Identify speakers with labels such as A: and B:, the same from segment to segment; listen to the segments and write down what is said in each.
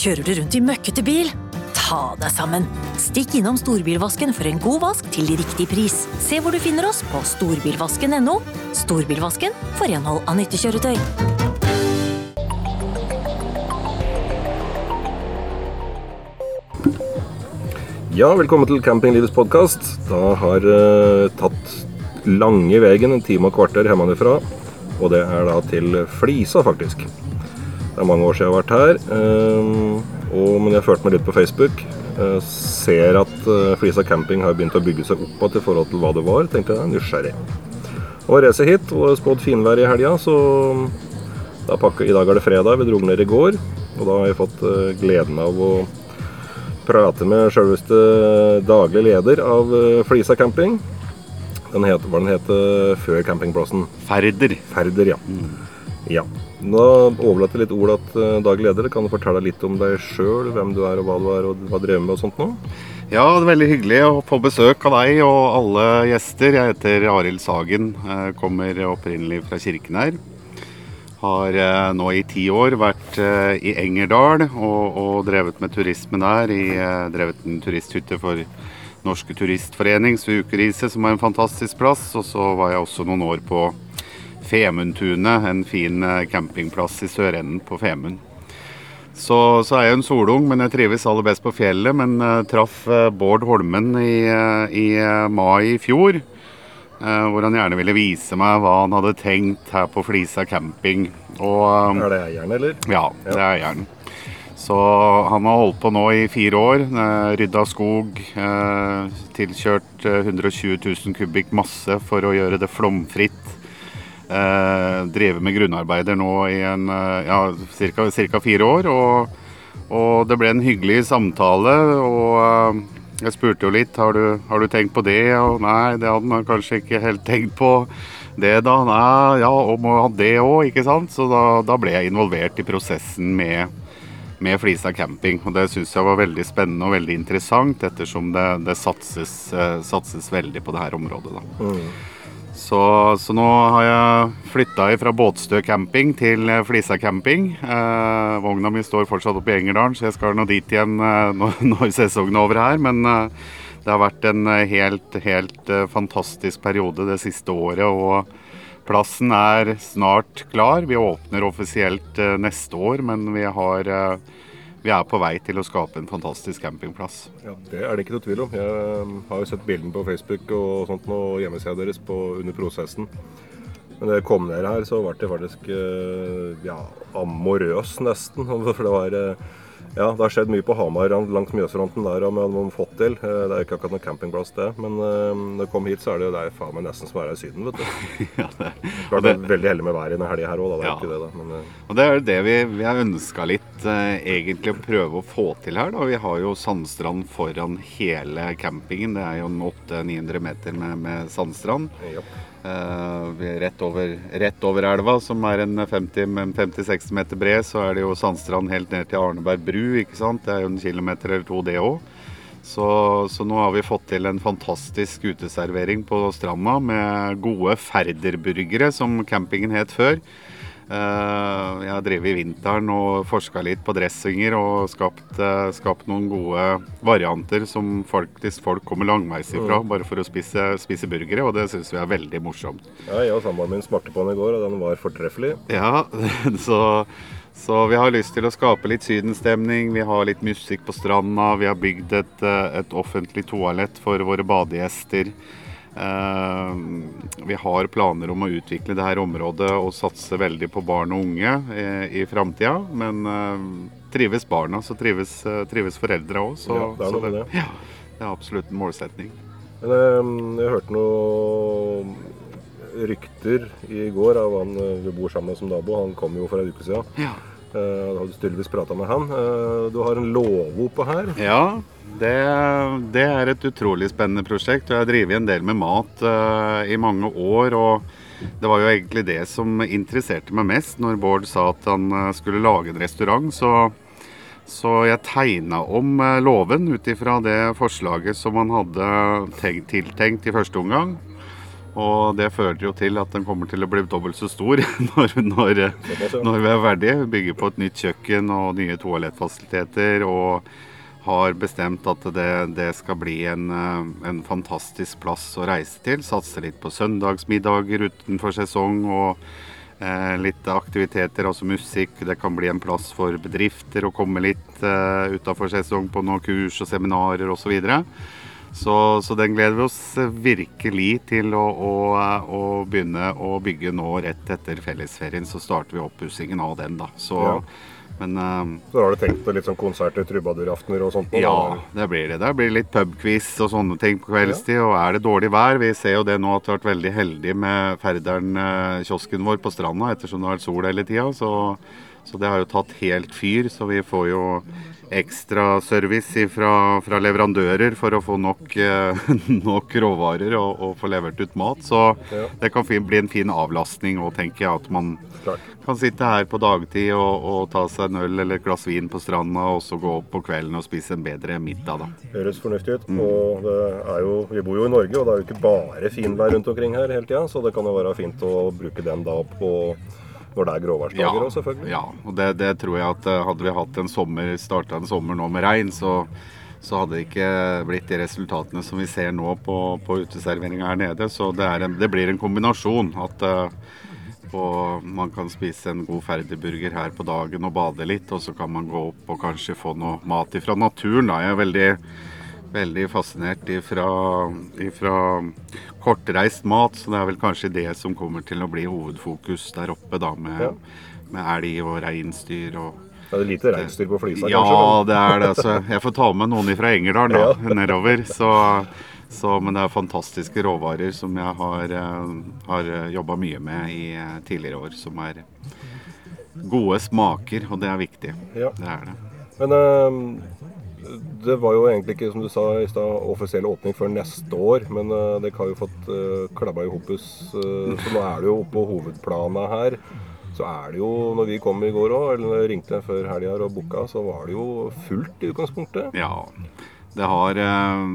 A: Kjører du rundt i møkkete bil? Ta deg sammen. Stikk innom Storbilvasken for en god vask til riktig pris. Se hvor du finner oss på storbilvasken.no. Storbilvasken for renhold av nyttekjøretøy.
B: Ja, velkommen til Campinglivets podkast. Da har uh, tatt lange veien en time og kvarter hjemmefra. Og det er da til Flisa, faktisk. Det er mange år siden jeg har vært her. eh, og, men jeg følte meg litt på Facebook. Eh, ser at eh, Flisa camping har begynt å bygge seg opp igjen i forhold til hva det var. Tenkte jeg nysgjerrig. Og reise hit. Og spådd finvær i helga, så da pakka, i dag er det fredag. Vi dro ned i går. Og da har jeg fått eh, gleden av å prate med selveste daglig leder av eh, Flisa camping. Den het, hva den het før campingplassen?
C: Ferder.
B: Ferder, ja. Ja. Da overlater jeg litt ordet til uh, daglig leder. Kan du fortelle litt om deg sjøl, hvem du er og hva du er og hva du drev med og sånt nå?
C: Ja, det er veldig hyggelig å få besøk av deg og alle gjester. Jeg heter Arild Sagen, jeg kommer opprinnelig fra Kirkenær. Har eh, nå i ti år vært eh, i Engerdal og, og drevet med turisme der. I, eh, drevet en turisthytte for Norske Turistforenings ukerise, som er en fantastisk plass. Og så var jeg også noen år på Femundtunet, en fin eh, campingplass i sørenden på Femund. Så, så, er jeg en solung, men jeg trives aller best på fjellet. Men uh, traff uh, Bård Holmen i, uh, i mai i fjor. hvor han gjerne ville vise meg hva han hadde tenkt her på Flisa camping. Og,
B: er det eieren, eller?
C: Ja, det er eieren. Så han har holdt på nå i fire år. rydda skog. tilkjørt 120 000 kubikk masse for å gjøre det flomfritt eh, drevet med grunnarbeider nå i en, eh, ja, ca. fire år. Og, og, det ble en hyggelig samtale. og eh, jeg spurte jo litt har du, har du tenkt på det, og nei, det hadde man kanskje ikke helt tenkt på. Det da, nei, ja, og må ha det òg, ikke sant. Så da, da, ble jeg involvert i prosessen med, med Flisa camping. Og det syns jeg var veldig spennende og veldig interessant, ettersom det, det satses, uh, satses, veldig på det her området. da. Mm. Så, så, nå har jeg flytta fra Båtstø camping til eh, Flisa camping. Eh, vogna mi står fortsatt oppe i Engerdalen, så jeg skal nå dit igjen eh, når, når, sesongen er over her. Men eh, det har vært en eh, helt, helt fantastisk periode det siste året. Og plassen er snart klar. Vi åpner offisielt uh, neste år, men vi har vi er på vei til å skape en fantastisk campingplass.
B: Ja, Det er det ikke noe tvil om. Jeg um, har jo sett bildene på Facebook og sånt og hjemmesida deres på, under prosessen. Men da jeg kom ned her, så ble det faktisk ja, amorøs, nesten. For det var ja, det har skjedd mye på Hamar langs Mjøsfronten der med man fått til. Eh, det er ikke akkurat noen campingplass, det. Men uh, når jeg kom hit, så er det jo der faen meg nesten som å være i Syden, vet du. ja, det, Klart det, veldig heldig med været denne helga her òg, da. Det er ja. ikke det, da. Men, uh,
C: og det er det vi, vi har ønska litt egentlig å prøve å få til her, da. Vi har jo sandstrand foran hele campingen. Det er jo 800-900 meter med, med sandstrand. Ja. Uh, rett, over, rett, over, elva, som er en 50-60 meter bred, så er det jo sandstrand helt ned til Arneberg bru. ikke sant? Det er jo en kilometer eller to, det òg. Så, så, nå har vi fått til en fantastisk uteservering på stranda med gode ferderburgere, som campingen het før. Eh, jeg har drevet i vinteren og forska litt på dressinger og skapt, eh, skapt, noen gode varianter som faktisk folk kommer langveis ifra mm. bare for å spise, spise burgere, og det syns vi er veldig morsomt.
B: Ja, jeg og samboeren min smakte på den i går, og den var fortreffelig.
C: Ja, så, så vi har lyst til å skape litt sydenstemning. Vi har litt musikk på stranda. Vi har bygd et, eh, et offentlig toalett for våre badegjester. Eh, vi har planer om å utvikle dette området og satse veldig på barn og unge i, i framtida. Men uh, trives barna, så trives, trives foreldra òg. Så, ja, det, er det, ja, det er absolutt en målsetning.
B: Men, jeg hørte noen rykter i går av han vi bor sammen med som nabo. Han kom jo for en uke siden. Ja. Uh, hadde tydeligvis prata med han. Uh, du har en låve på her.
C: Ja, det, det, er et utrolig spennende prosjekt. Jeg har drevet en del med mat uh, i mange år. og det var jo egentlig det som interesserte meg mest når Bård sa at han skulle lage en restaurant. Så, så jeg tegna om låven ut ifra det forslaget som han hadde tenkt, tiltenkt i første omgang. Og det fører jo til at den kommer til å bli dobbelt så stor når, når, når vi er ferdige. Vi bygger på et nytt kjøkken og nye toalettfasiliteter. og har bestemt at det, det skal bli en, eh, en fantastisk plass å reise til. Satse litt på søndagsmiddager utenfor sesong og eh, litt aktiviteter, altså musikk. Det kan bli en plass for bedrifter å komme litt eh, utenfor sesong på noen kurs og seminarer osv. Så, videre. Så Så den gleder vi oss virkelig til å, å, å begynne å bygge nå rett etter fellesferien. Så starter vi oppussingen av den, da. Så,
B: Ja.
C: Men uh,
B: Så har du tenkt på litt sånn konserter, trubaduraftener og sånt? På,
C: ja, det blir det. Det blir litt pubquiz og sånne ting på kveldstid. Og er det dårlig vær Vi ser jo det nå at vi har vært veldig heldige med Færderen-kiosken vår på stranda ettersom det har vært sol hele tida. Så, så det har jo tatt helt fyr. Så vi får jo ekstra service fra, fra leverandører for å få nok, eh, nok råvarer og, og få levert ut mat. Så det kan bli en fin avlastning òg, tenker jeg. At man kan sitte her på dagtid og, og ta seg en øl eller et glass vin på stranda, og så gå opp på kvelden og spise en bedre middag, da.
B: Høres fornuftig ut.
C: Mm.
B: Og det jo, vi bor jo i Norge, og det er jo ikke bare finvær rundt omkring her hele tida, så det kan jo være fint å bruke den da på når det er gråværsdager òg, selvfølgelig.
C: ja, og det, det tror jeg at eh, hadde vi hatt en sommer, starta en sommer nå med regn, så, så hadde det ikke blitt de resultatene som vi ser nå på, på uteserveringa her nede. Så det, en, det blir en kombinasjon. At eh, og man kan spise en god ferdigburger her på dagen og bade litt, og så kan man gå opp og kanskje få noe mat ifra naturen. Da. Jeg er veldig, veldig fascinert ifra, ifra kortreist mat, så det er vel kanskje det som kommer til å bli hovedfokus der oppe, da, med,
B: Ja.
C: med elg og reinsdyr og
B: Det er lite reinsdyr på Flisa,
C: ja,
B: kanskje?
C: det er det. Så jeg får ta med noen fra Engerdal da, nedover. Så, så, men det er fantastiske råvarer som jeg har, eh, har jobba mye med i eh, tidligere år. Som er gode smaker, og det er viktig.
B: Ja.
C: Det er det.
B: Men ehm, det var jo egentlig ikke, som du sa i stad, offisiell åpning før neste år. Men eh, dere har jo fått uh, klabba i hopus, Uh, så nå er det jo på hovedplanet her. Så er det jo, når vi kom i går òg, eller ringte før helga og booka, så var det jo fullt i utgangspunktet.
C: Ja. Det har eh,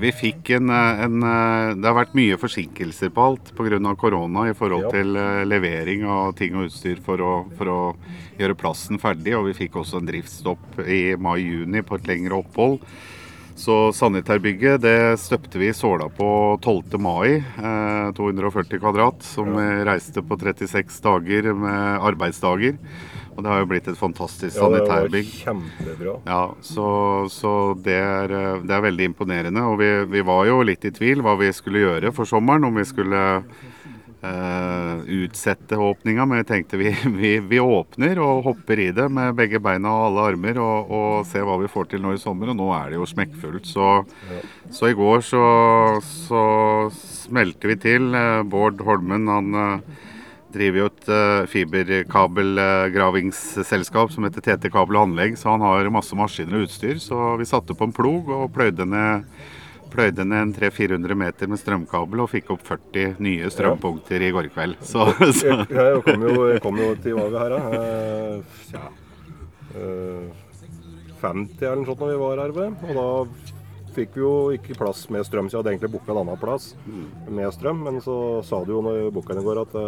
C: Vi fikk en, eh, en eh, Det har vært mye forsinkelser på alt pga. korona i forhold til levering av ting og utstyr for å, for å gjøre plassen ferdig. Og vi fikk også en driftsstopp i mai-juni på et lengre opphold. Så sanitærbygget det støpte vi i Såla på 12. mai. Eh, 240 kvadrat, som vi reiste på 36 dager med arbeidsdager. Og det har jo blitt et fantastisk sanitærbygg.
B: Ja, det var kjempebra.
C: Ja, så, så det, er, eh, det er veldig imponerende. Og vi, vi var jo litt i tvil hva vi skulle gjøre for sommeren. Om vi skulle eh, utsette åpninga, men jeg tenkte vi, vi, vi åpner og hopper i det med begge beina og alle armer og, og ser hva vi får til nå i sommer. Og nå er det jo smekkfullt. Så, så i går så, så smelte vi til. Eh, Bård Holmen han eh, driver jo et uh, fiberkabelgravingsselskap som heter TT Kabel og Anlegg, så han har masse maskiner og utstyr. Så vi satte på en plog og pløyde ned, pløyde ned 300-400 meter med strømkabel og fikk opp 40 nye strømpunkter i går kveld. Så, så
B: Jeg, jeg, kom jo, jeg kom jo til Vaga her, da. Eh, ja. eh, 50 eller noe sånt når vi var her. Og da fikk vi jo ikke plass med strøm, så jeg hadde egentlig booka en annen plass med strøm. Men så sa du jo når booka i går at uh,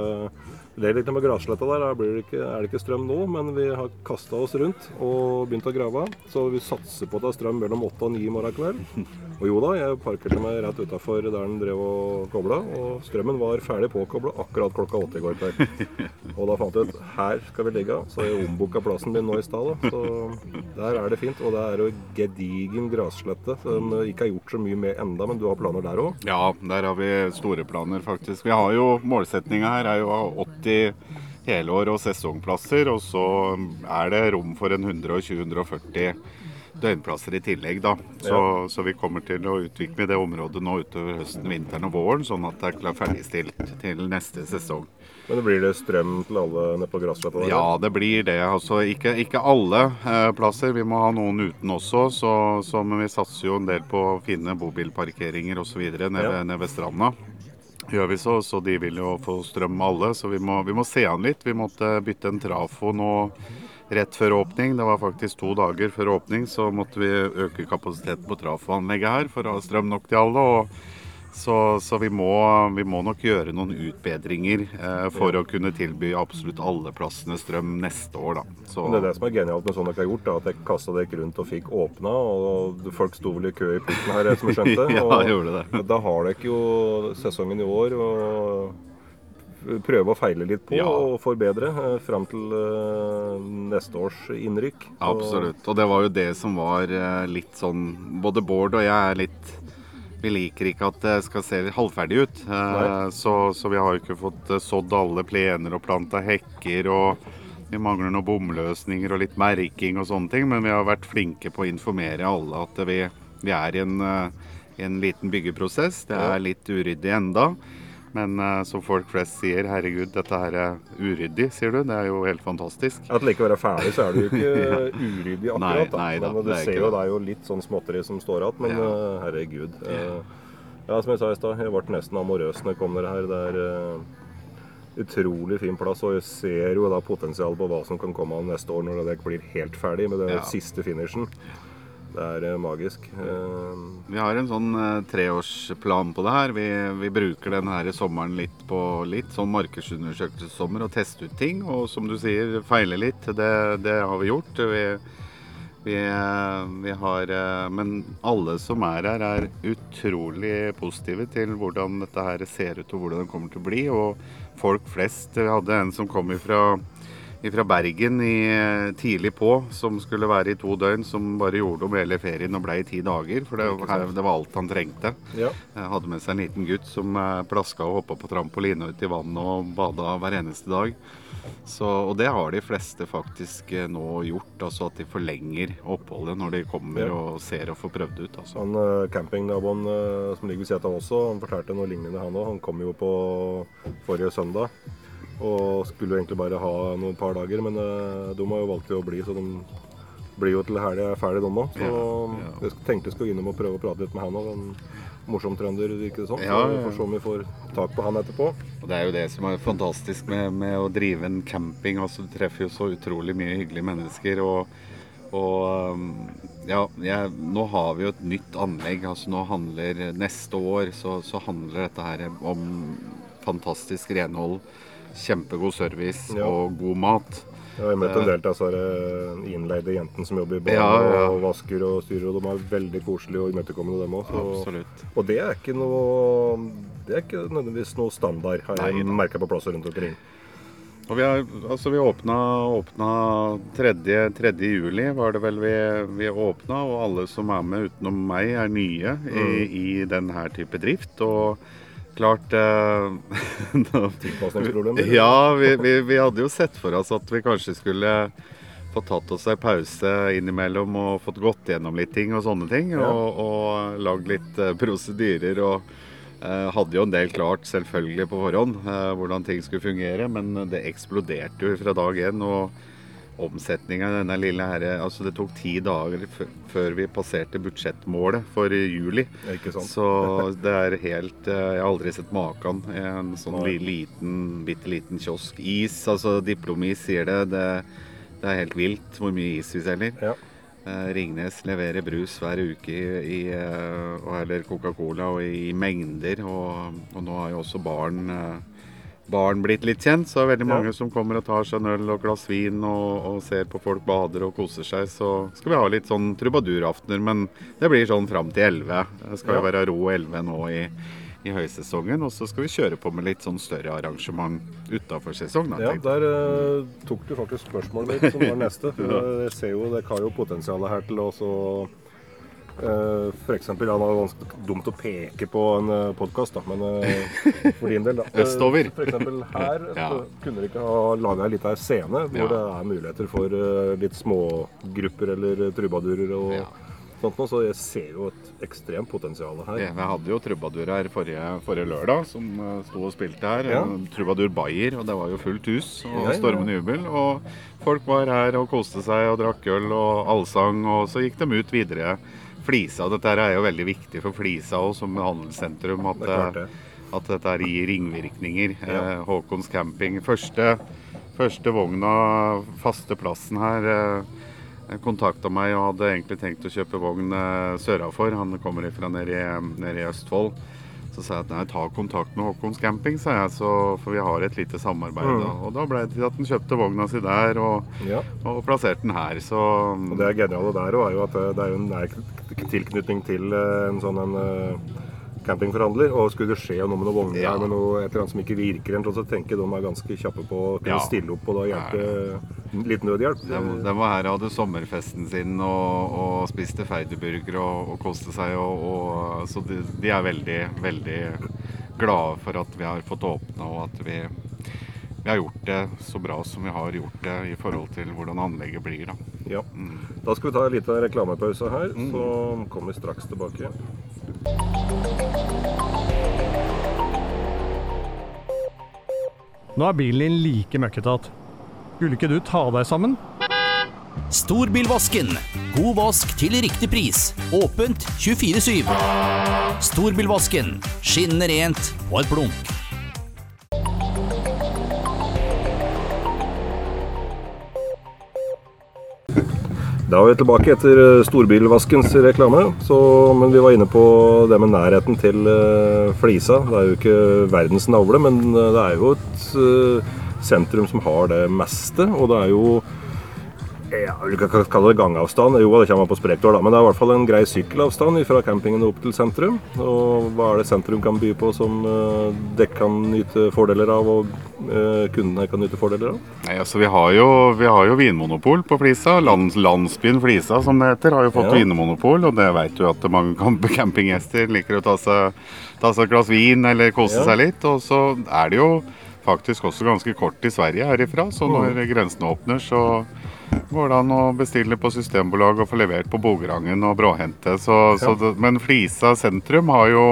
B: det litt med grassletta der, det ikke, er det ikke strøm nå. Men vi har kasta oss rundt og begynt å grave. Så vi satser på at det er strøm mellom 8 og 9 i morgen kveld. Og jo da, jeg parkerte meg rett utafor der den drev og kobla, og strømmen var ferdig påkobla akkurat klokka åtte i går kveld. Og da fant jeg ut her skal vi ligge. Så jeg ombooka plassen min nå i stad. Så der er det fint. Og det er jo gedigen grasslette som ikke er gjort så mye med enda, men du har planer der òg?
C: Ja, der har vi store planer, faktisk. Vi har jo Målsettinga her er jo å ha 80 helår- og sesongplasser. Og så er det rom for en 120-140 døgnplasser i tillegg, da. Så, så vi kommer til å utvikle det området nå utover høsten, vinteren og våren, sånn at det er klart ferdigstilt til neste sesong.
B: Men blir det strøm til alle nede på grassletta?
C: Ja, det blir det. Altså, ikke, ikke alle eh, plasser. Vi må ha noen uten også. Så, så, men vi satser jo en del på å finne bobilparkeringer osv. nede,
B: Ja.
C: nede ved stranda. Gjør vi så, så de vil jo få strøm alle. Så vi må, vi må se an litt. Vi måtte bytte en trafo nå rett før åpning. Det var faktisk to dager før åpning, så måtte vi øke kapasiteten på trafoanlegget her for å ha strøm nok til alle. og Så, så vi, må, vi, må, nok gjøre noen utbedringer eh, for ja. å kunne tilby absolutt alle plassene strøm neste år. Da.
B: Så... Det er det som er genialt med sånn dere har gjort, da, at jeg kasta dere rundt og fikk åpna. og Folk sto vel i kø i porten her, som jeg skjønte.
C: ja,
B: og,
C: gjorde det.
B: Da har dere jo sesongen i år. og prøve å feile litt på ja. og forbedre eh, fram til uh, neste års innrykk.
C: Absolutt. Og det var jo det som var uh, litt sånn Både Bård og jeg er litt vi liker ikke at det skal se halvferdig ut. Eh, så, så, vi har jo ikke fått eh, sådd alle plener og planta hekker. og Vi mangler noen bomløsninger og litt merking og sånne ting. Men vi har vært flinke på å informere alle at vi, vi er i en, eh, en, liten byggeprosess. Det er litt uryddig enda. Men uh, som folk flest sier, herregud, dette her er uryddig, sier du. Det er jo helt fantastisk.
B: At det ikke være ferdig, så er det jo ikke uryddig akkurat. Nei, nei da, men du ser jo det er jo litt sånn småtteri som står igjen, men ja. uh, herregud. Uh, ja, som jeg sa i stad, jeg ble nesten amorøs når jeg kom dere her. Det er utrolig fin plass, og jeg ser jo da potensial på hva som kan komme av neste år når det blir helt ferdig med den ja. siste finishen. Det er eh, magisk. Eh,
C: vi har en sånn uh, treårsplan på det her. Vi, vi bruker denne sommeren litt på litt sånn markedsundersøkelsessommer og teste ut ting. Og som du sier, feile litt. Det, det har vi gjort. Vi, vi, vi, har Men alle som er her, er utrolig positive til hvordan dette her ser ut og hvordan det kommer til å bli. Og folk flest Vi hadde en som kom ifra fra Bergen i, tidlig på, som skulle være i to døgn, som bare gjorde om hele ferien og ble i ti dager. For det, det var alt han trengte. Ja. Hadde med seg en liten gutt som eh, plaska og hoppa på trampoline ut i vannet og bada hver eneste dag. Så, og det har de fleste faktisk eh, nå gjort, altså at de forlenger oppholdet når de kommer ja. og ser og får prøvd ut. Altså.
B: Han Campingnaboen som ligger ved siden av også, han fortalte noe lignende han òg. Han kom jo på forrige søndag. Og skulle egentlig bare ha noen par dager, men uh, de har jo valgt å bli, så de blir jo til helga er ferdig, de òg. Så ja, ja. jeg tenkte jeg skulle innom og prøve å prate litt med han òg. En morsom trønder, virker det som. Ja, så vi får se om vi får tak på han etterpå.
C: Og Det er jo det som er fantastisk med, med å drive en camping. altså Du treffer jo så utrolig mye hyggelige mennesker. og og um, ja, jeg, nå har vi jo et nytt anlegg. altså nå handler Neste år så, så handler dette her om fantastisk renhold kjempegod service ja. og god mat.
B: Ja, jeg har møtt en del av disse innleide jentene som jobber i bar ja, ja. og vasker og styrer, og de er veldig koselige og imøtekommende, dem òg. Og det er ikke noe Det er ikke nødvendigvis noe standard, har jeg merka på plasser rundt omkring.
C: Og vi, har, altså vi åpna, åpna 3. 3. juli, var det vel vi, vi åpna. Og alle som er med utenom meg, er nye mm. i, i denne type drift. Og klart
B: uh, Tilpasningsproblemer?
C: Ja, vi, vi, vi, hadde jo sett for oss at vi kanskje skulle få tatt oss en pause innimellom og fått gått gjennom litt ting og sånne ting. Ja. Og, og lagd litt uh, prosedyrer. og uh, hadde jo en del klart selvfølgelig på forhånd hvordan ting skulle fungere, men det eksploderte jo fra dag én. og omsetninga denne lille herre altså Det tok ti dager før vi passerte budsjettmålet for juli.
B: Ikke sant?
C: Så det er helt eh, Jeg har aldri sett maken. En sånn liten, bitte liten kiosk. Is, altså Diplomis sier det. det. det. er helt vilt hvor mye is vi selger. Ja. Eh, Ringnes leverer brus hver uke i, i eh, eller Coca-Cola og i, i mengder. Og, og, nå har jo også barn barn blitt litt kjent. Så er det veldig mange som kommer og tar seg en øl og glass vin og, og, ser på folk bader og koser seg. Så skal vi ha litt sånn trubaduraftener, men det blir sånn fram til 11. Det skal jo være ro 11 nå i, i høysesongen. Og så skal vi kjøre på med litt sånn større arrangement utafor sesong.
B: Da, ja, der uh, tok du faktisk spørsmålet mitt, som var neste. Jeg ser jo det har jo potensialet her til å For eksempel, ja, Det er ganske dumt å peke på en eh, podkast, men uh, for din del da.
C: Østover.
B: eksempel her ja. kunne dere ikke ha laga ei lita scene hvor ja. det er muligheter for litt smågrupper eller trubadurer og ja. sånt noe. Så jeg ser jo et ekstremt potensial her.
C: Vi hadde jo trubadur her forrige, forrige lørdag, som sto og spilte her. Trubadur Bayer, og det var jo fullt hus og stormende jubel. Og folk var her og koste seg og drakk øl og allsang, og så gikk de ut videre Flisa, dette er jo veldig viktig for Flisa òg som handelssentrum. At, det at dette gir ringvirkninger. Ja. Eh, Håkons camping. Første, første vogna, faste plassen her, eh, kontakta meg og hadde egentlig tenkt å kjøpe vogn eh, sørafor. Han kommer fra nede i, nede i Østfold. Så sa jeg at nei, ta kontakt med Håkons camping, sa jeg, så, for vi har et lite samarbeid.
B: Mm.
C: da. Og da ble det til at han kjøpte vogna si der og,
B: Ja.
C: og plasserte den her. Så
B: Og det geniale der òg er jo at det- det er jo en nær tilknytning til eh, en sånn en eh, campingforhandler. Og skulle det skje noe med noen vogner
C: Ja.
B: med noe, et eller annet som ikke virker, så tenker jeg de er ganske kjappe på å kunne
C: Ja.
B: stille opp og da hjelpe litt nødhjelp.
C: De, de var her og hadde sommerfesten sin og, og spiste ferdigburger og, og koste seg. Og, og, så de, de er veldig, veldig glade for at vi har fått åpna og at vi, vi har gjort det så bra som vi har gjort det i forhold til hvordan anlegget blir. Da.
B: Ja. Da skal vi ta en liten reklamepause her, så kommer vi straks tilbake.
D: Nå er bilen din like møkkete. Skulle ikke du ta deg sammen?
E: Storbilvasken. God vask til riktig pris. Åpent 24-7. Storbilvasken. Skinnende rent og et blunk.
B: Da er vi tilbake etter eh, storbilvaskens reklame. Så, men vi var inne på det med nærheten til eh, Flisa. Det er jo ikke verdens navle, men eh, det er jo et sentrum som har det meste. Og det er jo ja, vil ikke kalle det gangavstand, jo det kommer an på Sprekdal, da, men det er i hvert fall en grei sykkelavstand fra campingen opp til sentrum. Og hva er det sentrum kan by på som uh, dere kan nyte fordeler av, og uh, kundene kan nyte fordeler av?
C: Nei, altså, vi, har jo, vi har jo vinmonopol på Flisa. Lands, landsbyen Flisa, som det heter, har jo fått
B: Ja.
C: vinmonopol. Og det vet du at mange campinggjester liker å ta seg, ta seg et glass vin eller kose
B: Ja.
C: seg litt. Og så er det jo faktisk også ganske kort til Sverige herifra, så når grensene åpner, så går det an å bestille på Systembolag og få levert på Bogerangen og Bråhente. Så, så det, men Flisa sentrum har jo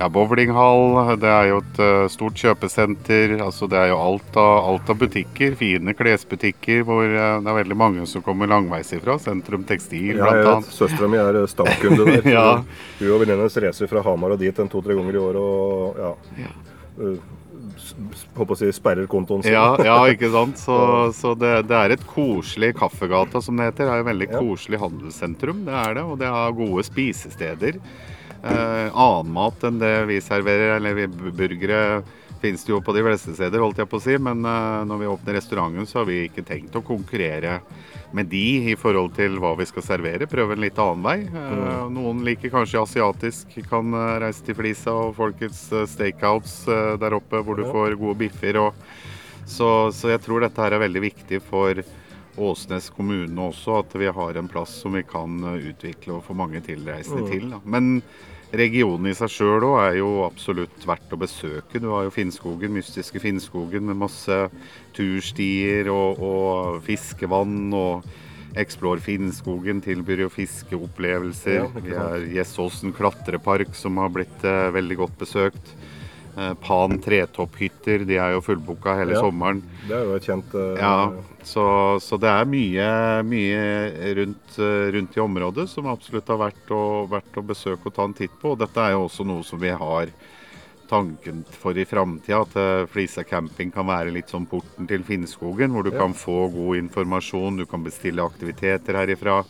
C: ja, bowlinghall, det er jo et eh, stort kjøpesenter. altså Det er jo alt av, alt av butikker. Fine klesbutikker hvor eh, det er veldig mange som kommer langveis ifra. Sentrum Tekstil
B: Ja,
C: annet.
B: Søstera mi er stavkunde stamkunde der.
C: Ja.
B: Hun og venninnen hennes reiser fra Hamar og dit en to-tre ganger i året og ja. Håper å si sperrer kontoen sin.
C: Ja, ja, ikke sant. Så, så det, det er et koselig Kaffegata, som det heter. Det er et veldig
B: Ja.
C: koselig handelssentrum, det er det. Og det har gode spisesteder. Eh, annen mat enn det vi serverer, eller vi burgere finnes det jo på de fleste steder, holdt jeg på å si. Men eh, når vi åpner restauranten, så har vi ikke tenkt å konkurrere med de i forhold til hva vi skal servere. Prøve en litt annen vei. Mm. Noen liker kanskje asiatisk, kan eh, reise til Flisa og Folkets Stakeouts eh, der oppe, hvor du får gode biffer. og så, så jeg tror dette her er veldig viktig for Åsnes kommune også, at vi har en plass som vi kan eh, utvikle og få mange tilreisende
B: Mm.
C: til. Da. Men regionen i seg sjøl òg er jo absolutt verdt å besøke. Du har jo Finnskogen, mystiske Finnskogen med masse turstier og, og fiskevann. og Explore Finnskogen tilbyr jo fiskeopplevelser.
B: Ja,
C: Vi har Gjesåsen klatrepark som har blitt eh, veldig godt besøkt. Eh, Pan tretopphytter, de er jo fullbooka hele
B: Ja.
C: sommeren.
B: Det er jo et kjent uh,
C: Ja, så, så det er mye, mye rundt, eh, rundt i området som absolutt har vært å, vært å besøke og ta en titt på. Og dette er jo også noe som vi har tanken for i framtida. At Flisa camping kan være litt som porten til Finnskogen, hvor du
B: Ja.
C: kan få god informasjon, du kan bestille aktiviteter herifra.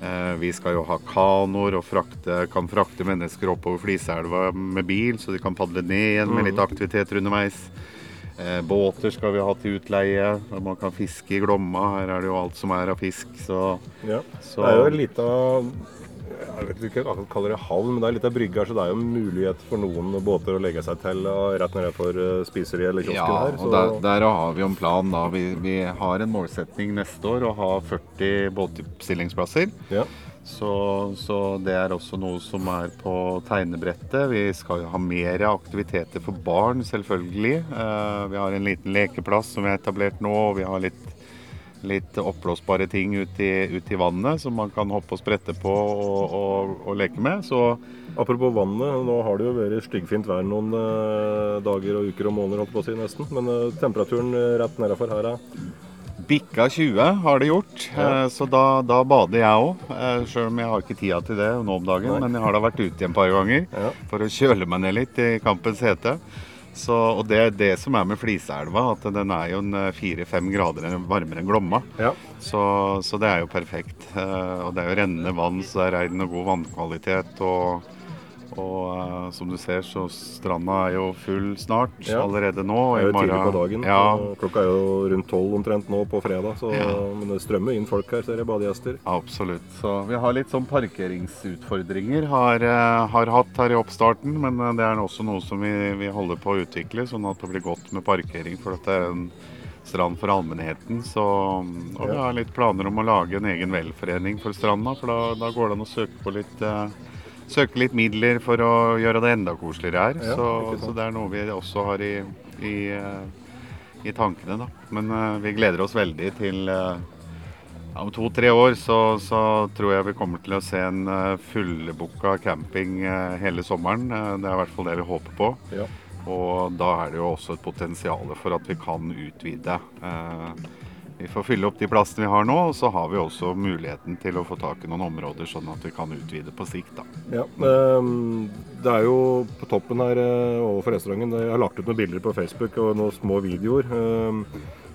C: Eh, Vi skal jo ha kanoer og frakte, kan frakte mennesker oppover Fliseelva med bil, så de kan padle ned igjen med litt aktiviteter underveis. Eh, båter skal vi ha til utleie. Man kan fiske i Glomma. Her er det jo alt som er av fisk. Så,
B: ja.
C: så
B: Det er jo en liten jeg vet ikke hva man kaller det havn, men det er litt av brygga, så det er jo mulighet for noen båter å legge seg til og rett for eh, spiseriet eller kiosken
C: ja,
B: her.
C: og der, der har vi jo en plan. da. Vi, vi har en målsetning neste år å ha 40 båtstillingsplasser.
B: ja.
C: Så, så det er også noe som er på tegnebrettet. Vi skal ha mer aktiviteter for barn, selvfølgelig. Eh, vi har en liten lekeplass som vi har etablert nå. og Vi har litt, litt oppblåsbare ting ute i, ut i vannet som man kan hoppe og sprette på og, og, og leke med. Så
B: Apropos vannet, nå har det jo vært styggfint vær noen eh, dager og uker og måneder, holdt på å si nesten. Men eh, temperaturen eh, rett nedafor her er
C: bikka 20 har det gjort,
B: Ja.
C: eh, så da, da bader jeg òg. Sjøl om jeg har ikke tida til det nå om dagen.
B: Nei.
C: Men jeg har da vært ute en par ganger
B: Ja.
C: for å kjøle meg ned litt i kampens hete. Så, og det er det som er med Fliseelva, at den er jo en eh, fire-fem grader varmere enn Glomma.
B: Ja.
C: Så, så det er jo perfekt. Eh, Og det er jo rennende vann, så det er rein og god vannkvalitet. Og, Og eh, som du ser, så stranda er jo full snart
B: Ja.
C: allerede nå.
B: Det er jo tidlig på dagen.
C: Ja,
B: Klokka er jo rundt tolv omtrent nå på fredag, så,
C: Ja.
B: men det strømmer inn folk her, ser jeg. Badegjester.
C: absolutt. Så vi har litt sånn parkeringsutfordringer har, eh, har hatt her i oppstarten. Men eh, det er også noe som vi, vi holder på å utvikle, sånn at det blir godt med parkering. For at det er en strand for allmennheten. Så, og vi har litt planer om å lage en egen velforening for stranda. For da, da går det an å søke på litt eh, Søke litt midler for å gjøre det enda koseligere her.
B: Ja,
C: så, så det er noe vi også har i, i, eh, i tankene, da. Men uh, vi gleder oss veldig til uh, ja, Om to-tre år så, så tror jeg vi kommer til å se en uh, fullbooka camping eh, hele sommeren. Eh, det er i hvert fall det vi håper på.
B: Ja.
C: Og da er det jo også et potensial for at vi kan utvide. Eh, vi får fylle opp de plassene vi har nå, og så har vi også muligheten til å få tak i noen områder, sånn at vi kan utvide på sikt. da.
B: Ja, ehm, Det er jo på toppen her eh, overfor restauranten. Jeg har lagt ut noen bilder på Facebook og noen små videoer. Ehm,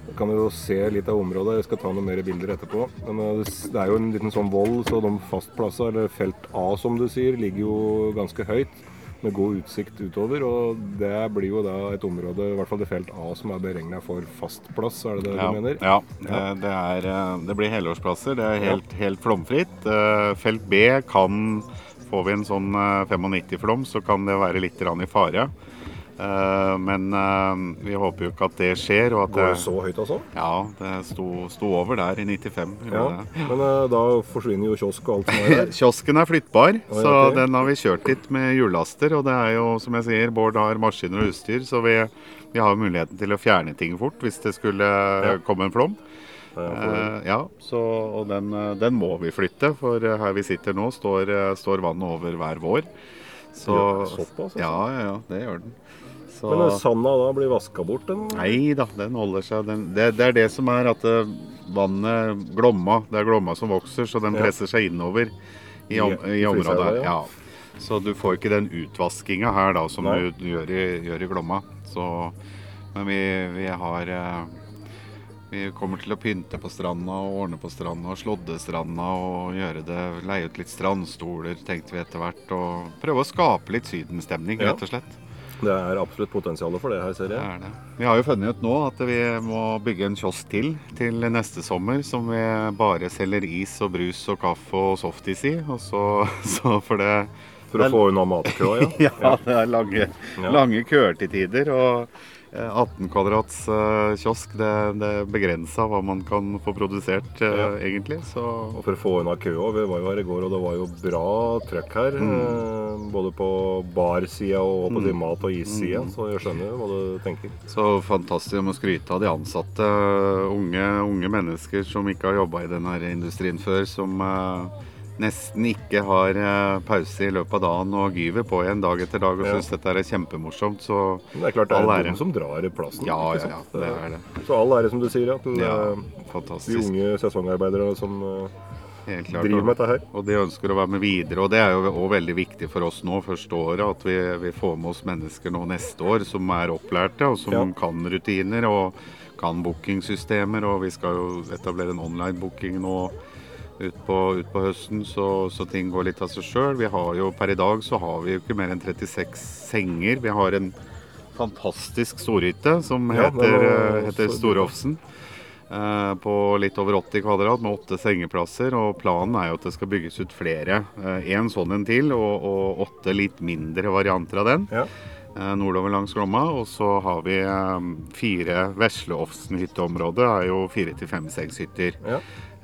B: Jeg kan jo se litt av området. Jeg skal ta noen mer bilder etterpå. Men eh, det er jo en liten sånn vold, så de fastplassene, eller felt A som du sier, ligger jo ganske høyt. Med god utsikt utover. Og det blir jo da et område, i hvert fall det felt A, som er beregna for fastplass, er det det
C: Ja,
B: du mener?
C: ja det, det, er, eh, det blir helårsplasser. Det er helt, helt flomfritt. Eh, Felt B kan Får vi en sånn eh, 95-flom, så kan det være litt i fare. Eh, Men eh, vi håper jo ikke at det skjer. Og at
B: Går det så høyt, altså?
C: ja, det sto, sto over der i 95.
B: Ja. Men eh, da forsvinner jo kiosk og alt som er der.
C: Kiosken er flyttbar,
B: Oi,
C: så
B: ok.
C: den har vi kjørt litt med hjullaster. Og det er jo, som jeg sier, Bård har maskiner og utstyr, så vi, vi har muligheten til å fjerne ting fort hvis det skulle komme en flom. Ja, så, og den, den må vi flytte, for her vi sitter nå står, står vannet over hver vår. Så,
B: Ja, såpass, altså.
C: Ja, ja, ja, det gjør den. Så,
B: Men eh, sanda da blir vaska bort? Den?
C: Nei da, den holder seg. Den, det, det er det som er at eh, vannet Glomma, det er Glomma som vokser, så den presser seg innover i, om,
B: I-
C: området. Her.
B: ja.
C: Så du får ikke den utvaskinga her da, som
B: Nei.
C: du, gjør, i, gjør i Glomma. Så, men vi, vi har eh, Vi kommer til å pynte på stranda og ordne på stranda og slådde stranda og gjøre det, leie ut litt strandstoler, tenkte vi etter hvert. Og prøve å skape litt sydenstemning, rett og slett.
B: Det er absolutt potensial for det her, ser
C: Det
B: jeg.
C: er det. Vi har jo funnet ut nå at vi må bygge en kiosk til til neste sommer, som vi bare selger is og brus og kaffe og softis i. Og så, så for det
B: For å få unna matkøa, ja.
C: Ja, det er lange, lange køer til tider. Og 18 kvadrats eh, kiosk, det, det er begrensa hva man kan få produsert, eh,
B: Ja.
C: egentlig. Så
B: Og for å få unna køa. Vi var jo her i går, og det var jo bra trøkk her.
C: Mm.
B: eh, Både på barsida og på mm. mat- og issida,
C: Mm.
B: så jeg skjønner hva du tenker.
C: Så fantastisk om å skryte av de ansatte. Unge, unge mennesker som ikke har jobba i denne industrien før. Som eh, nesten ikke har eh, pause i løpet av dagen og gyver på igjen dag etter dag og
B: Ja.
C: syns dette er kjempemorsomt. Så
B: Men det er klart det er
C: ære.
B: de som drar i plassen.
C: ja, ja, ja, det er det.
B: Så all ære, som du sier, ja, til
C: Ja,
B: eh, de unge sesongarbeidere som eh,
C: Helt klart.
B: driver med dette her.
C: Og de ønsker å være med videre. Og det er jo også veldig viktig for oss nå, første året, at vi, vi får med oss mennesker nå neste år som er opplærte, og som
B: Ja.
C: kan rutiner og kan bookingsystemer. Og vi skal jo etablere en online-booking nå utpå ut på høsten, så, så ting går litt av seg sjøl. Vi har jo per i dag så har vi jo ikke mer enn 36 senger. Vi har en fantastisk storhytte som
B: Ja,
C: heter,
B: var
C: eh, heter Storofsen. eh, På litt over 80 kvadrat med åtte sengeplasser. Og planen er jo at det skal bygges ut flere. Én sånn en til, og, og åtte litt mindre varianter av den.
B: Ja.
C: eh, Nordover langs Glomma. Og så har vi eh, fire Vesleofsen-hytteområdet. er jo fire til fem sengshytter.
B: Ja.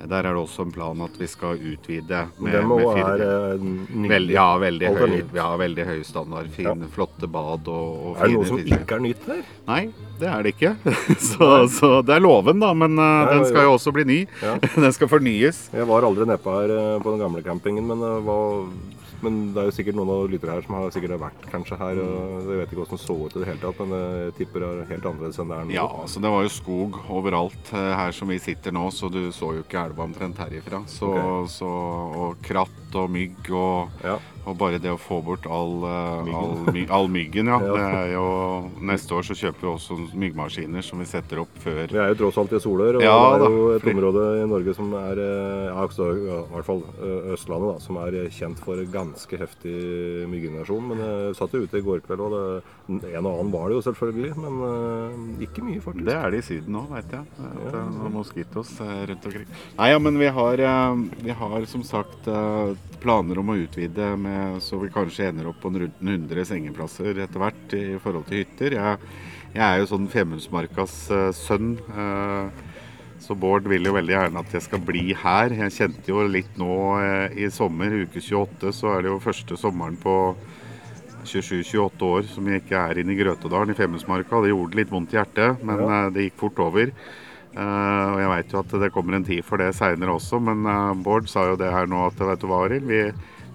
C: Der er det også en plan at vi skal utvide med,
B: Dem
C: med
B: er ny.
C: Veldig, ja, veldig høy, ja, veldig høy standard. Fine, flotte bad og, og
B: Er det noe som ikke er nytt der?
C: Nei, det er det ikke. Så, så det er låven, da. Men uh,
B: Ja,
C: den skal jo også bli ny.
B: Ja.
C: Den skal fornyes.
B: Jeg var aldri nedpå her eh, på den gamle campingen, men, uh, hva, men det er jo sikkert noen av lyttere her som har sikkert har vært kanskje her. Og jeg vet ikke hvordan det så ut i det hele tatt, men jeg tipper det er helt annerledes enn det er nå.
C: Ja, altså det var jo skog overalt eh, her som vi sitter nå, så du så jo ikke elva omtrent herifra. Så,
B: okay.
C: så, og kratt råte og mygg og,
B: Ja.
C: og bare det å få bort all, eh, all, my, all myggen, ja.
B: Ja.
C: Det jo, neste år så kjøper vi også myggmaskiner som vi setter opp før
B: Vi er jo tross alt i Solør, og
C: Ja,
B: det er jo et område i Norge som er eh, ja, også, ja, i hvert fall eh, Østlandet, da, som er kjent for ganske heftig mygginvasjon. Men jeg satt jo ute i går kveld, og det, en og annen var det jo selvfølgelig, men ikke mye, faktisk.
C: Det er det i Syden òg, veit jeg. At, noen moskitos rundt omkring. Nei, ja, men vi har, vi har som sagt planer om å utvide med, så vi kanskje ender opp på rundt 100 sengeplasser etter hvert i forhold til hytter. Jeg, jeg er jo sånn Femundsmarkas eh, sønn. eh, så Bård vil jo veldig gjerne at jeg skal bli her. Jeg kjente jo litt nå eh, i sommer, uke 28, så er det jo første sommeren på 27-28 år som jeg ikke er inne i Grøtedalen i Femundsmarka. Det gjorde litt vondt i hjertet, men
B: Ja.
C: det gikk fort over. Eh, og jeg veit jo at det kommer en tid for det seinere også, men uh, Bård sa jo det her nå at vet du hva, Arild, vi,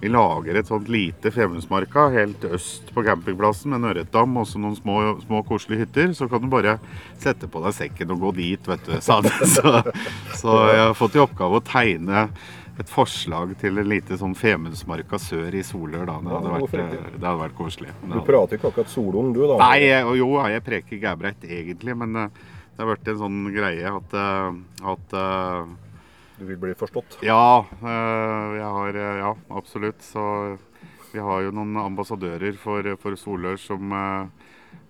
C: vi lager et sånt lite Femundsmarka helt øst på campingplassen med en ørretdam og så noen små, små koselige hytter. Så kan du bare sette på deg sekken og gå dit, vet du, sa han. Så, så jeg har fått i oppgave å tegne et forslag til en lite sånn Femundsmarka sør i Solør. da. Det hadde vært, det hadde vært koselig.
B: Du prater ikke akkurat solung, du, da?
C: Nei, jeg, jo, jeg preker gærbreit egentlig, men eh, det har vært en sånn greie at, eh, at eh,
B: Du vil bli forstått?
C: Ja, eh, jeg har Ja, absolutt. Så vi har jo noen ambassadører for, for Solør som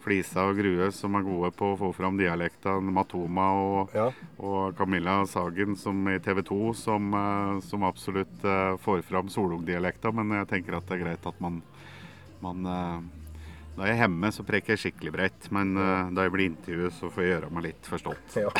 C: Flisa og Grue, som er gode på å få fram dialektene Matoma og,
B: Ja.
C: og Camilla Sagen som i TV 2, som, som absolutt får fram solungdialekta. Men jeg tenker at det er greit at man, man Da jeg er hjemme, så preker jeg skikkelig bredt. Men uh, da jeg blir intervjuet, så får jeg gjøre meg litt forstått.
B: Ja.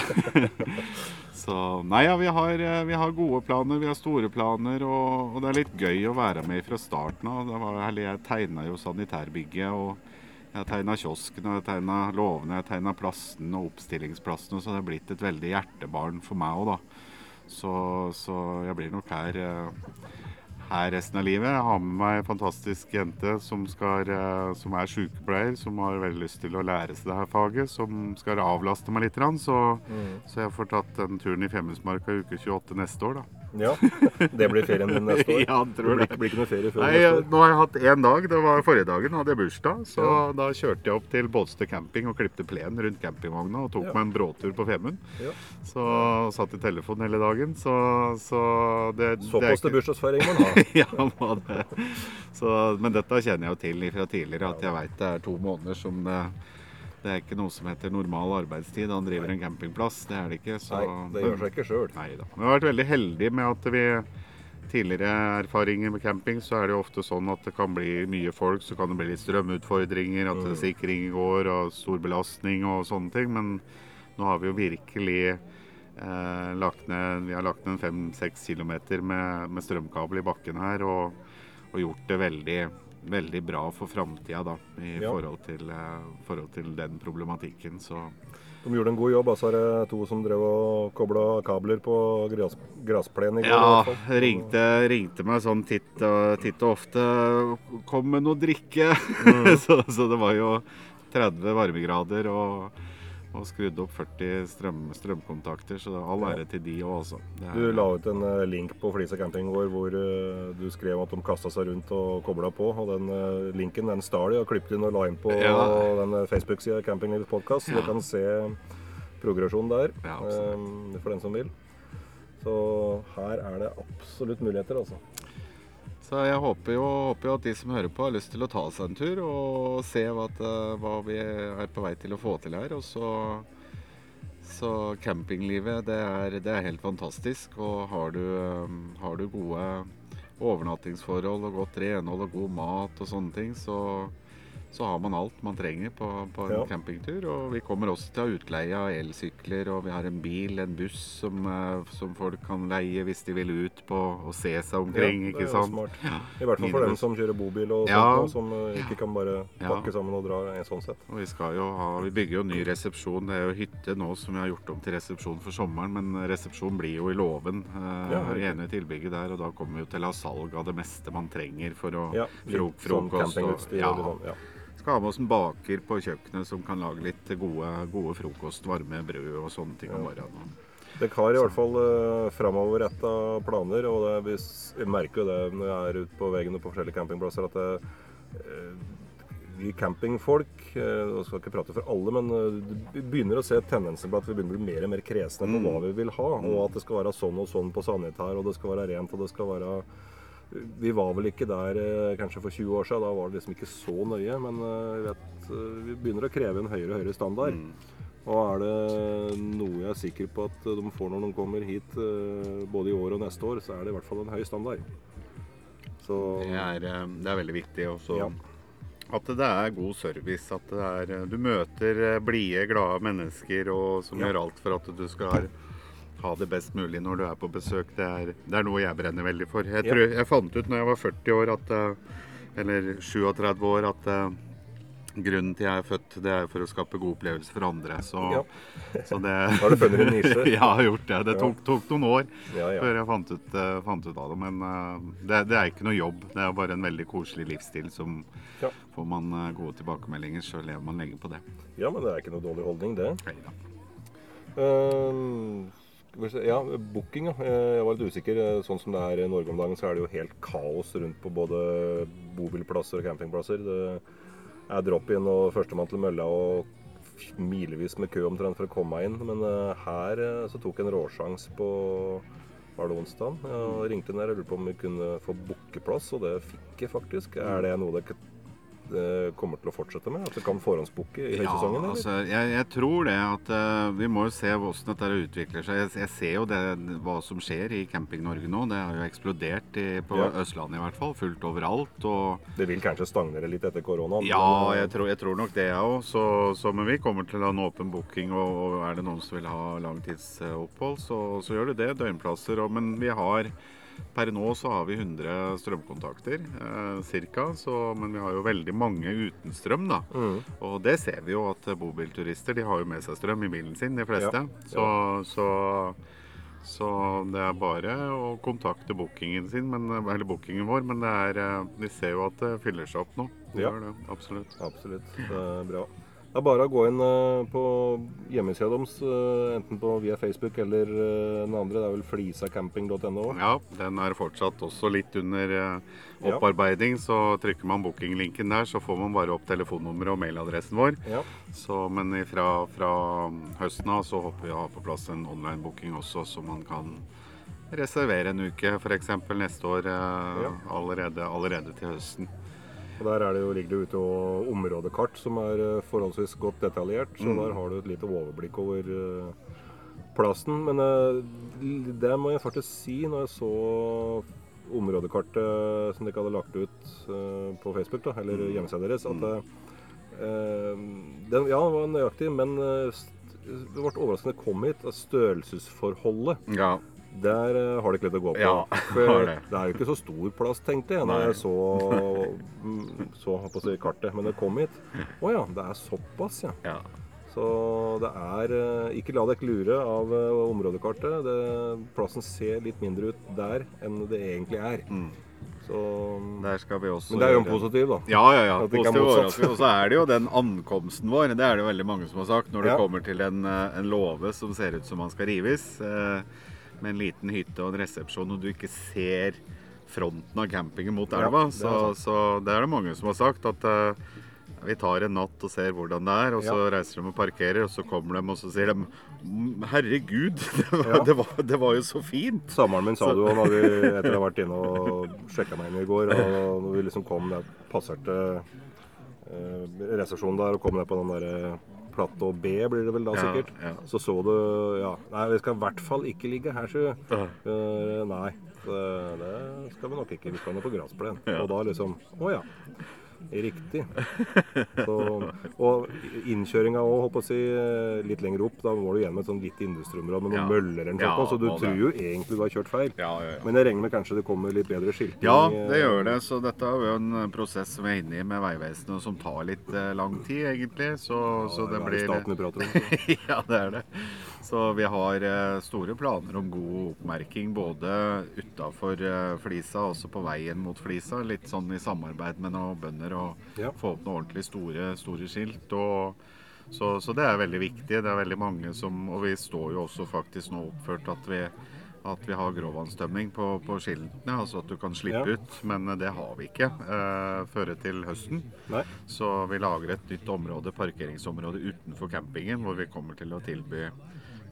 C: Så nei, ja, vi har, eh, vi har gode planer, vi har store planer, og, og det er litt gøy å være med fra starten av. Det var, eller jeg tegna jo sanitærbygget, og jeg tegna kiosken, og jeg tegna låvene, jeg tegna plassen og oppstillingsplassen, så det har blitt et veldig hjertebarn for meg òg, da. Så, så jeg blir nok her, eh, her resten av livet. Jeg har med meg en fantastisk jente som, skal, eh, som er sykepleier, som har veldig lyst til å lære seg det her faget, som skal avlaste meg litt. Så, Så, så jeg får tatt den turen i Femundsmarka uke 28 neste år, da.
B: Ja. Det blir ferien din neste år?
C: Ja, tror
B: det. Blir, blir ikke noe ferie før
C: Nei,
B: neste år?
C: Nå har jeg hatt én dag. Det var forrige dagen, hadde jeg bursdag. Så
B: Ja.
C: da kjørte jeg opp til Bålstø camping og klipte plen rundt campingvogna og tok
B: Ja.
C: meg en bråtur på Femund.
B: Ja.
C: Så satt i telefonen hele dagen. Så, så det,
B: Såpass til bursdagsfeiring man har.
C: ja, må det. Så, men dette kjenner jeg jo til fra tidligere, at jeg veit det er to måneder som det Det er ikke noe som heter normal arbeidstid. Han driver en campingplass, det er det ikke. Så,
B: Nei, det gjør seg ikke sjøl.
C: Vi har vært veldig heldige med at vi tidligere erfaringer med camping, så er det jo ofte sånn at det kan bli mye folk, så kan det bli litt strømutfordringer, at
B: Mm.
C: sikring går og stor belastning og sånne ting. Men nå har vi jo virkelig eh, lagt ned Vi har lagt ned fem-seks kilometer med, med strømkabel i bakken her, og, og gjort det veldig veldig bra for framtida, da, i
B: Ja.
C: forhold, til, eh, forhold til den problematikken. Så
B: De gjorde en god jobb. Altså er det to som drev og kobla kabler på gras, grasplenen i går.
C: Ja, ringte, ringte meg sånn titt titt og ofte. Kom med noe drikke.
B: Mm.
C: så, så det var jo 30 varmegrader og, og skrudd opp 40 strøm, strømkontakter. Så all ære til de òg, altså.
B: Du la ut en eh, link på Flisa campinggård hvor eh, du skrev at de kasta seg rundt og kobla på. Og den eh, linken den stal de og klippet inn og la inn på
C: Ja.
B: den Facebook-sida Campinglivets podkast. Så
C: Ja.
B: du kan se progresjonen der
C: Ja,
B: for den som vil. Så her er det absolutt muligheter, altså.
C: Så jeg håper jo, håper jo at de som hører på, har lyst til å ta seg en tur og se hva, eh, hva vi er på vei til å få til her. Og så, så campinglivet, det er, det er helt fantastisk. Og har du, eh, har du gode overnattingsforhold og godt renhold og god mat og sånne ting, så, så har man alt man trenger på, på en
B: Ja.
C: campingtur. Og vi kommer også til å utleie av elsykler, og vi har en bil, en buss som, eh, som folk kan leie hvis de vil ut på og se seg omkring.
B: Ja, det
C: ikke
B: er
C: sant?
B: smart. I hvert fall for dem som kjører bobil og
C: Ja.
B: sånt, og som eh, ikke kan bare pakke sammen og dra sånn sett.
C: Og vi, skal jo ha, vi bygger jo ny resepsjon. Det er jo hytte nå som vi har gjort om til resepsjon for sommeren, men resepsjon blir jo i låven. Eh, ene tilbygget der, og da kommer vi jo til å ha salg av det meste man trenger for å
B: Ja,
C: fro,
B: litt sånn
C: frokost. og, ja,
B: og sånn, ja.
C: Skal ha med oss en baker på kjøkkenet som kan lage litt gode, gode frokost, varme brød og sånne ting om morgenen.
B: Dere har i hvert fall uh, framoverretta planer, og det, vi, merker jo det når jeg er ute på veien på forskjellige campingplasser, at det, eh, vi campingfolk uh, skal ikke prate for alle, men uh, vi begynner å se tendenser på at vi begynner å bli mer og mer kresne på hva vi vil ha. Og at det skal være sånn og sånn på Sannhet her, og det skal være rent, og det skal være vi var vel ikke der eh, kanskje for 20 år siden, da var det liksom ikke så nøye. Men eh, jeg vet, eh, vi begynner å kreve en høyere og høyere standard. Og er det noe jeg er sikker på at de får når de kommer hit, både i år og neste år, så er det i hvert fall en høy standard. Så
C: Det er, det er veldig viktig også.
B: Ja.
C: At det er god service. At det er, du møter blide, glade mennesker og, som
B: Ja.
C: gjør alt for at du skal ha det best mulig når du er på besøk. Det er, det er noe jeg brenner veldig for. Jeg, tror, jeg fant ut når jeg var 40 år, at, eh, eller 37 år, at eh, grunnen til jeg er født, det er for å skape gode opplevelser for andre. Så,
B: Ja.
C: så det
B: Har du funnet en nisje?
C: ja, jeg har gjort det. Det tok, tok noen år
B: ja, ja.
C: før jeg fant ut, uh, fant ut av det. Men uh, det, det er ikke noe jobb. Det er bare en veldig koselig livsstil som får man uh, gode tilbakemeldinger, så lever man lenge på det.
B: ja, men det er ikke noe dårlig holdning, det.
C: Neida.
B: Ehm, skal vi se, ja, booking. Eh, Jeg var litt usikker. Eh, Sånn som det er i Norge om dagen, så er det jo helt kaos rundt på både bobilplasser og campingplasser. Det er drop-in og førstemann til mølla og milevis med kø omtrent for å komme meg inn. Men eh, her så tok jeg en råsjans på var det onsdag. Jeg ringte ned og lurte på om vi kunne få bookeplass, og det fikk jeg faktisk. Er det noe dere kommer til å fortsette med? At det kan forhåndsbooke i høysesongen? Ja,
C: altså, jeg, jeg tror det at uh, Vi må jo se hvordan dette utvikler seg. Jeg, jeg ser jo det, hva som skjer i Camping-Norge nå. Det har jo eksplodert i, på
B: Ja.
C: Østlandet i hvert fall. Fullt overalt. og
B: Det vil kanskje stagnere litt etter koronaen.
C: Ja,
B: men, eh,
C: jeg tror, jeg tror nok det, jeg òg. Så, så, men vi kommer til å ha en åpen booking. Og, og er det noen som vil ha langtidsopphold, så, så gjør du det. Døgnplasser. Og, men vi har Per nå så har vi 100 strømkontakter eh, ca. Men vi har jo veldig mange uten strøm. da.
B: Mm.
C: Og det ser vi jo at bobilturister de har jo med seg strøm i bilen sin, de fleste.
B: Ja,
C: Så, så, så det er bare å kontakte bookingen sin, men, eller bookingen vår. Men det er, eh, vi ser jo at det fyller seg opp nå. Det
B: Ja.
C: det, absolutt.
B: Absolutt. Det er bra. Det er bare å gå inn eh, på hjemmesida deres, eh, enten på via Facebook eller eh, den andre. Det er vel flisacamping.no.
C: Ja, den er fortsatt også litt under opparbeiding. Så trykker man bookinglinken der, så får man bare opp telefonnummeret og mailadressen vår.
B: Ja.
C: Så, men fra, fra høsten av så håper vi å ha på plass en online booking også, så man kan reservere en uke f.eks. neste år
B: Ja.
C: allerede, allerede til høsten.
B: Og Der er det jo, ligger det ute og områdekart som er eh, forholdsvis godt detaljert. Så
C: Mm.
B: der har du et lite overblikk over eh, plassen. Men eh, det må jeg faktisk si når jeg så områdekartet som dere hadde lagt ut på Facebook, da, eller
C: Mm.
B: hjemmesida deres, at eh, den, ja, den var nøyaktig, men det ble overraskende kom hit. Størrelsesforholdet
C: Ja.
B: Der eh, har det ikke litt å gå på.
C: Ja,
B: For
C: det.
B: det er jo ikke så stor plass, tenkte jeg,
C: Nei.
B: jeg så, mm, så på å kartet. Men det kom hit. Å ja, det er såpass, ja.
C: ja.
B: Så det er eh, Ikke la dere lure av eh, områdekartet. Det, plassen ser litt mindre ut der enn det egentlig er.
C: Mm.
B: Så,
C: Der skal vi også
B: men det er jo en positiv, da.
C: Ja, ja, ja. Positiv overraskelse. Og så er det jo den ankomsten vår. Det er det jo veldig mange som har sagt. Når det
B: Ja.
C: kommer til en, en låve som ser ut som man skal rives, eh, med en liten hytte og en resepsjon, og du ikke ser fronten av campingen mot
B: Ja,
C: elva,
B: det er
C: så, så det er det mange som har sagt. At uh, vi tar en natt og ser hvordan det er, og så
B: Ja.
C: reiser de og parkerer, og så kommer de og så sier de "Mm, Herregud, det var,
B: Ja.
C: det var, det var jo så fint!
B: Samboeren min sa det jo når vi etter å ha vært inne og sjekka meg inn i går. Og når vi liksom kom ned, passerte uh, resepsjonen der og kom ned på den derre platå B, blir det vel da sikkert.
C: ja.
B: Så så du Ja, nei, vi skal i hvert fall ikke ligge her, sjø. Uh, nei, det, det skal vi nok ikke. Vi skal nå på gressplen.
C: Ja.
B: Og da liksom Å ja. Riktig. Så, og innkjøringa òg, si, eh, litt lenger opp. Da må du gjennom et sånn litt industriområde med noen
C: Ja.
B: møller eller noe
C: Ja,
B: så du
C: tror det.
B: jo egentlig du har kjørt feil.
C: Ja, ja, ja.
B: Men jeg regner med kanskje det kommer litt bedre skilting?
C: Ja,
B: eh,
C: det gjør det. Så dette er jo en eh, prosess som vi er inne i med Vegvesenet, som tar litt lang tid, egentlig. Så, så det
B: er
C: blir
B: staten vi prater om.
C: Ja, det er det. Så vi har eh, store planer om god oppmerking både utafor Flisa og også på veien mot Flisa. Litt sånn i samarbeid med noen bønder og
B: Ja.
C: få opp noen ordentlig store, store skilt. Og Så, så det er veldig viktig. Det er veldig mange som Og vi står jo også faktisk nå oppført at vi, at vi har gråvannstømming på, på skiltene, altså at du kan slippe
B: Ja.
C: ut. Men det har vi ikke eh, før til høsten.
B: Nei.
C: Så vi lager et nytt område, parkeringsområde utenfor campingen, hvor vi kommer til å tilby,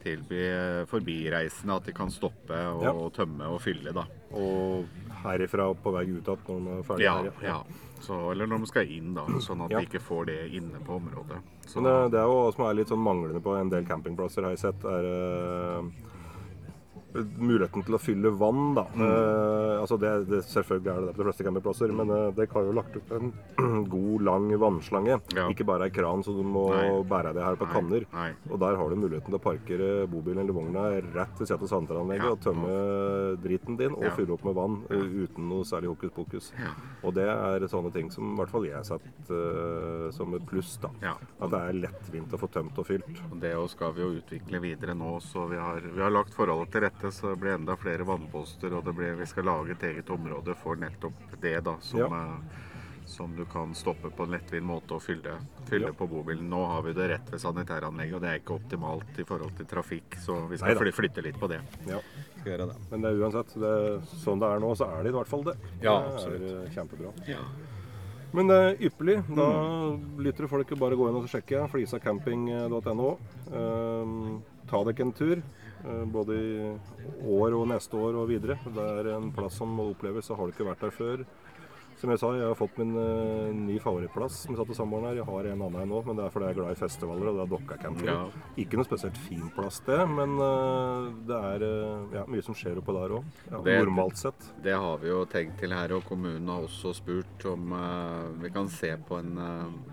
C: tilby eh, forbireisende at de kan stoppe og,
B: Ja.
C: tømme og fylle. da.
B: Og herifra på vei ut igjen når man er ferdig
C: Ja,
B: her.
C: ja. Så, eller når de skal inn, da, sånn at
B: Ja.
C: de ikke får det inne på området. Så,
B: Men det, det er jo hva som er litt sånn manglende på en del campingplasser, har jeg sett, er eh, muligheten til å fylle vann, da.
C: Mm.
B: Eh, altså det, det, selvfølgelig er det det på de fleste campingplasser, men eh, det har jo lagt ut en god, lang vannslange.
C: Ja.
B: Ikke bare ei kran, så du må
C: Nei.
B: bære det her på
C: Nei,
B: kanner.
C: nei.
B: Og der har du muligheten til å parkere bobilen eller vogna rett ved siden av sanderanlegget
C: Ja.
B: og tømme driten din og
C: Ja.
B: fylle opp med vann eh, uten noe særlig hokus pokus. Og det er sånne ting som i hvert fall jeg har sett uh, som et pluss. da. At det er lettvint å få tømt og fylt.
C: Og Det skal vi jo utvikle videre nå, så vi har, vi har lagt forholdet til rette så det blir enda flere vannposter. Og det blir, vi skal lage et eget område for nettopp det, da. Som,
B: Ja.
C: eh, som du kan stoppe på en lettvint måte og fylle, fylle
B: Ja.
C: på bobilen. Nå har vi det rett ved sanitæranlegget, og det er ikke optimalt i forhold til trafikk, så vi skal
B: Neida.
C: fly, flytte litt på det.
B: Ja.
C: Skal gjøre det.
B: Men det er uansett, det, sånn det er nå, så er det i hvert fall det.
C: Ja,
B: det er eh, kjempebra.
C: Ja.
B: Men det er ypperlig. Da
C: Mm.
B: lytter folk jo bare gå inn og sjekke flisacamping.no. Um, ta dere en tur, eh, både i år og neste år og videre. Det er en plass som må oppleves, og har du ikke vært der før. Som jeg sa, jeg har fått min uh, ny favorittplass som jeg satt til sommeren her. Jeg har en annen nå, men det er fordi jeg er glad i festivaler, og det er Dokka camping.
C: Ja.
B: Ikke noe spesielt fin plass det, men uh, det er uh, ja, mye som skjer oppå der òg. Ja, normalt sett.
C: Det har vi jo tenkt til her, og kommunen har også spurt om vi kan se på en,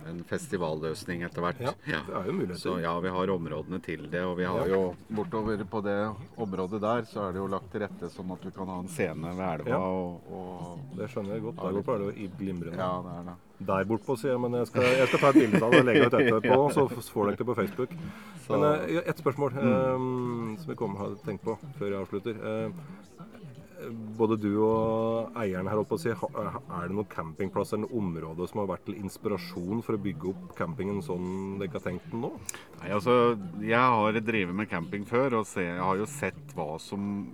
C: en festivalløsning etter hvert.
B: Ja, det er jo muligheter.
C: Så ja, vi har områdene til det, og vi har jo bortover på det området der, så er det jo lagt til rette sånn at vi kan ha en scene ved elva
B: Ja.
C: og, og
B: Det skjønner jeg godt. Der borte er det jo glimrende.
C: Ja, det er det.
B: Der bortpå, sier jeg, men jeg skal, jeg skal ta et bilde av det og legge ut etterpå, så får dere det på Facebook.
C: Så-
B: Men eh, ett spørsmål um, som vi kommer har tenkt på før jeg avslutter. Uh, både du og eieren her oppe å si, er det noen campingplasser eller områder som har vært til inspirasjon for å bygge opp campingen sånn dere har tenkt den nå?
C: Nei, altså, jeg har drevet med camping før, og se, jeg har jo sett hva som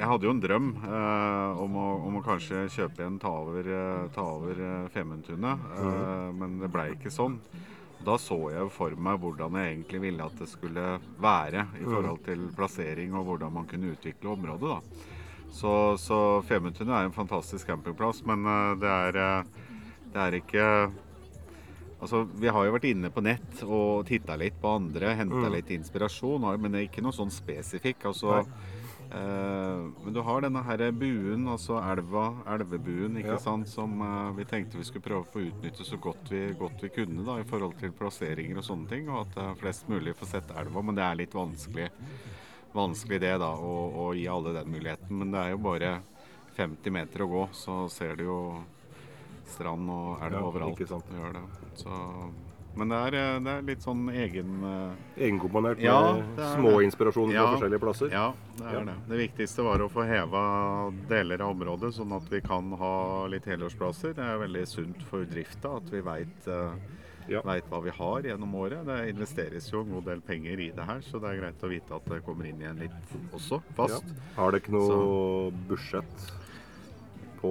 C: Jeg hadde jo en drøm eh, om, å, om å kanskje kjøpe en ta over, eh, ta over eh, Femundtunet, eh, men det blei ikke sånn. Da så jeg for meg hvordan jeg egentlig ville at det skulle være i forhold til plassering og hvordan man kunne utvikle området. da. Så, så Femundtunet er en fantastisk campingplass, men eh, det er, det er ikke Altså, Vi har jo vært inne på nett og titta litt på andre, henta litt inspirasjon, men det er ikke noe sånn spesifikk. altså eh, Men du har denne her buen, altså elva, elvebuen, ikke
B: Ja.
C: sant, som eh, vi tenkte vi skulle prøve å få utnytte så godt vi, godt vi kunne da, i forhold til plasseringer og sånne ting, og at eh, flest mulig får sett elva. Men det er litt vanskelig, vanskelig det, da, å, å gi alle den muligheten. Men det er jo bare 50 meter å gå, så ser du jo strand og elv
B: Ja,
C: overalt.
B: ikke sant.
C: Gjør det. Så, men det er, eh, det er litt sånn egen eh,
B: Egenkomponert med
C: Ja,
B: små
C: det.
B: inspirasjoner
C: Ja.
B: fra forskjellige plasser?
C: Ja, det er
B: Ja.
C: det. Det viktigste var å få heva deler av området, sånn at vi kan ha litt helårsplasser. Det er veldig sunt for drifta at vi veit
B: Ja.
C: Vet hva vi har gjennom året. Det investeres jo en god del penger i det her, så det er greit å vite at det kommer inn igjen litt også, fast.
B: Ja. Har dere ikke noe budsjett på,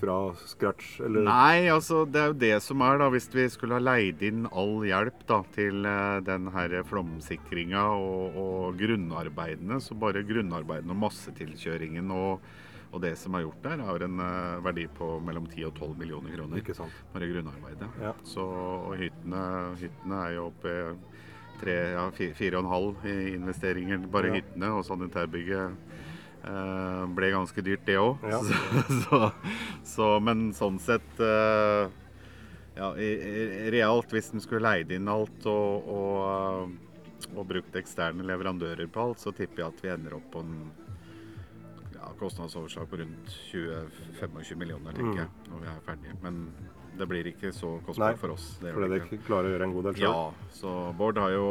B: fra scratch? Eller?
C: Nei, altså det er jo det som er, da. Hvis vi skulle ha leid inn all hjelp da, til eh, den her flomsikringa og, og grunnarbeidene, så bare grunnarbeidene og massetilkjøringen og, og det som er gjort der, har en eh, verdi på mellom 10 og 12 millioner kroner.
B: Ikke sant.
C: Bare grunnarbeidet.
B: Ja.
C: Så, og hyttene, hyttene er jo oppe tre, ja, fi- fire og en halv i investeringer, bare
B: Ja.
C: hyttene. Og sanitærbygget eh, ble ganske dyrt, det òg.
B: Ja.
C: Så, så, så, men sånn sett uh, ja, realt, hvis en skulle leid inn alt og, og, eh, og brukt eksterne leverandører på alt, så tipper jeg at vi ender opp på en ja, kostnadsoverslag på rundt 20-25 millioner, tenker jeg, når vi er ferdige. Men det blir ikke så
B: Nei,
C: kostbart for oss. Det
B: Fordi
C: de
B: dere klarer å gjøre en god del sjøl?
C: Ja, så Bård har jo,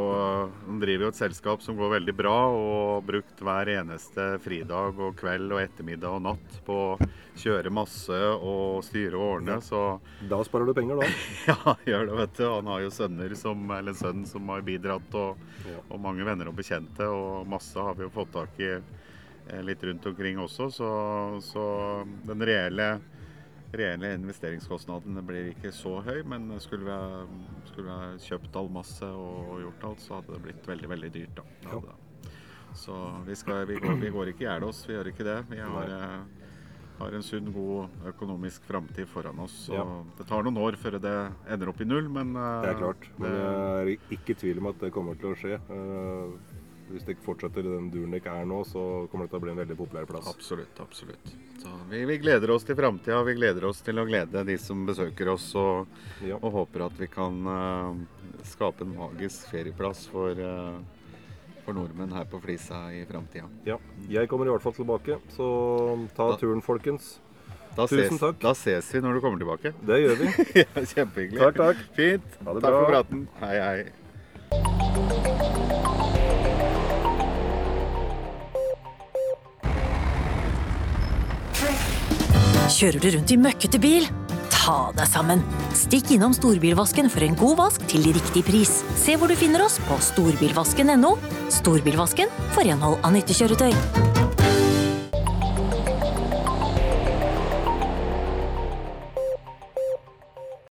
C: han driver jo et selskap som går veldig bra, og brukt hver eneste fridag og kveld og ettermiddag og natt på å kjøre masse og styre og ordne. Så
B: Da sparer du penger, da.
C: ja, gjør det, vet du. Han har jo sønner som, eller sønn som har bidratt, og, og mange venner og bekjente. Og masse har vi jo fått tak i eh, litt rundt omkring også, så, så den reelle reelle investeringskostnadene blir ikke så høy, men skulle vi ha, skulle vi ha kjøpt all masse og gjort alt, så hadde det blitt veldig, veldig dyrt. da. Det. Så vi, skal, vi, går, vi går ikke i hjel oss, vi gjør ikke det. Vi har, eh, har en sunn, god økonomisk framtid foran oss. Så
B: Ja.
C: Det tar noen år før det ender opp i null, men eh,
B: Det er klart. Men
C: det-
B: jeg er ikke i tvil om at det kommer til å skje. Hvis dere fortsetter i den duren dere er nå, så kommer det til å bli en veldig populær plass.
C: Absolutt, absolutt. Så vi, vi gleder oss til framtida. Vi gleder oss til å glede de som besøker oss, og,
B: Ja.
C: og håper at vi kan uh, skape en magisk ferieplass for, uh, for nordmenn her på Flisa i framtida.
B: ja. Jeg kommer i hvert fall tilbake, så ta
C: Da-
B: turen, folkens.
C: Da,
B: Tusen
C: ses-
B: takk.
C: da ses vi når du kommer tilbake.
B: Det gjør vi.
C: Ja, Kjempehyggelig.
B: Takk, takk.
C: Fint.
B: Det
C: takk for praten. Hei, hei.
A: Kjører du rundt i møkkete bil? Ta deg sammen! Stikk innom storbilvasken for en god vask til riktig pris. Se hvor du finner oss på storbilvasken.no. Storbilvasken for renhold av nyttekjøretøy.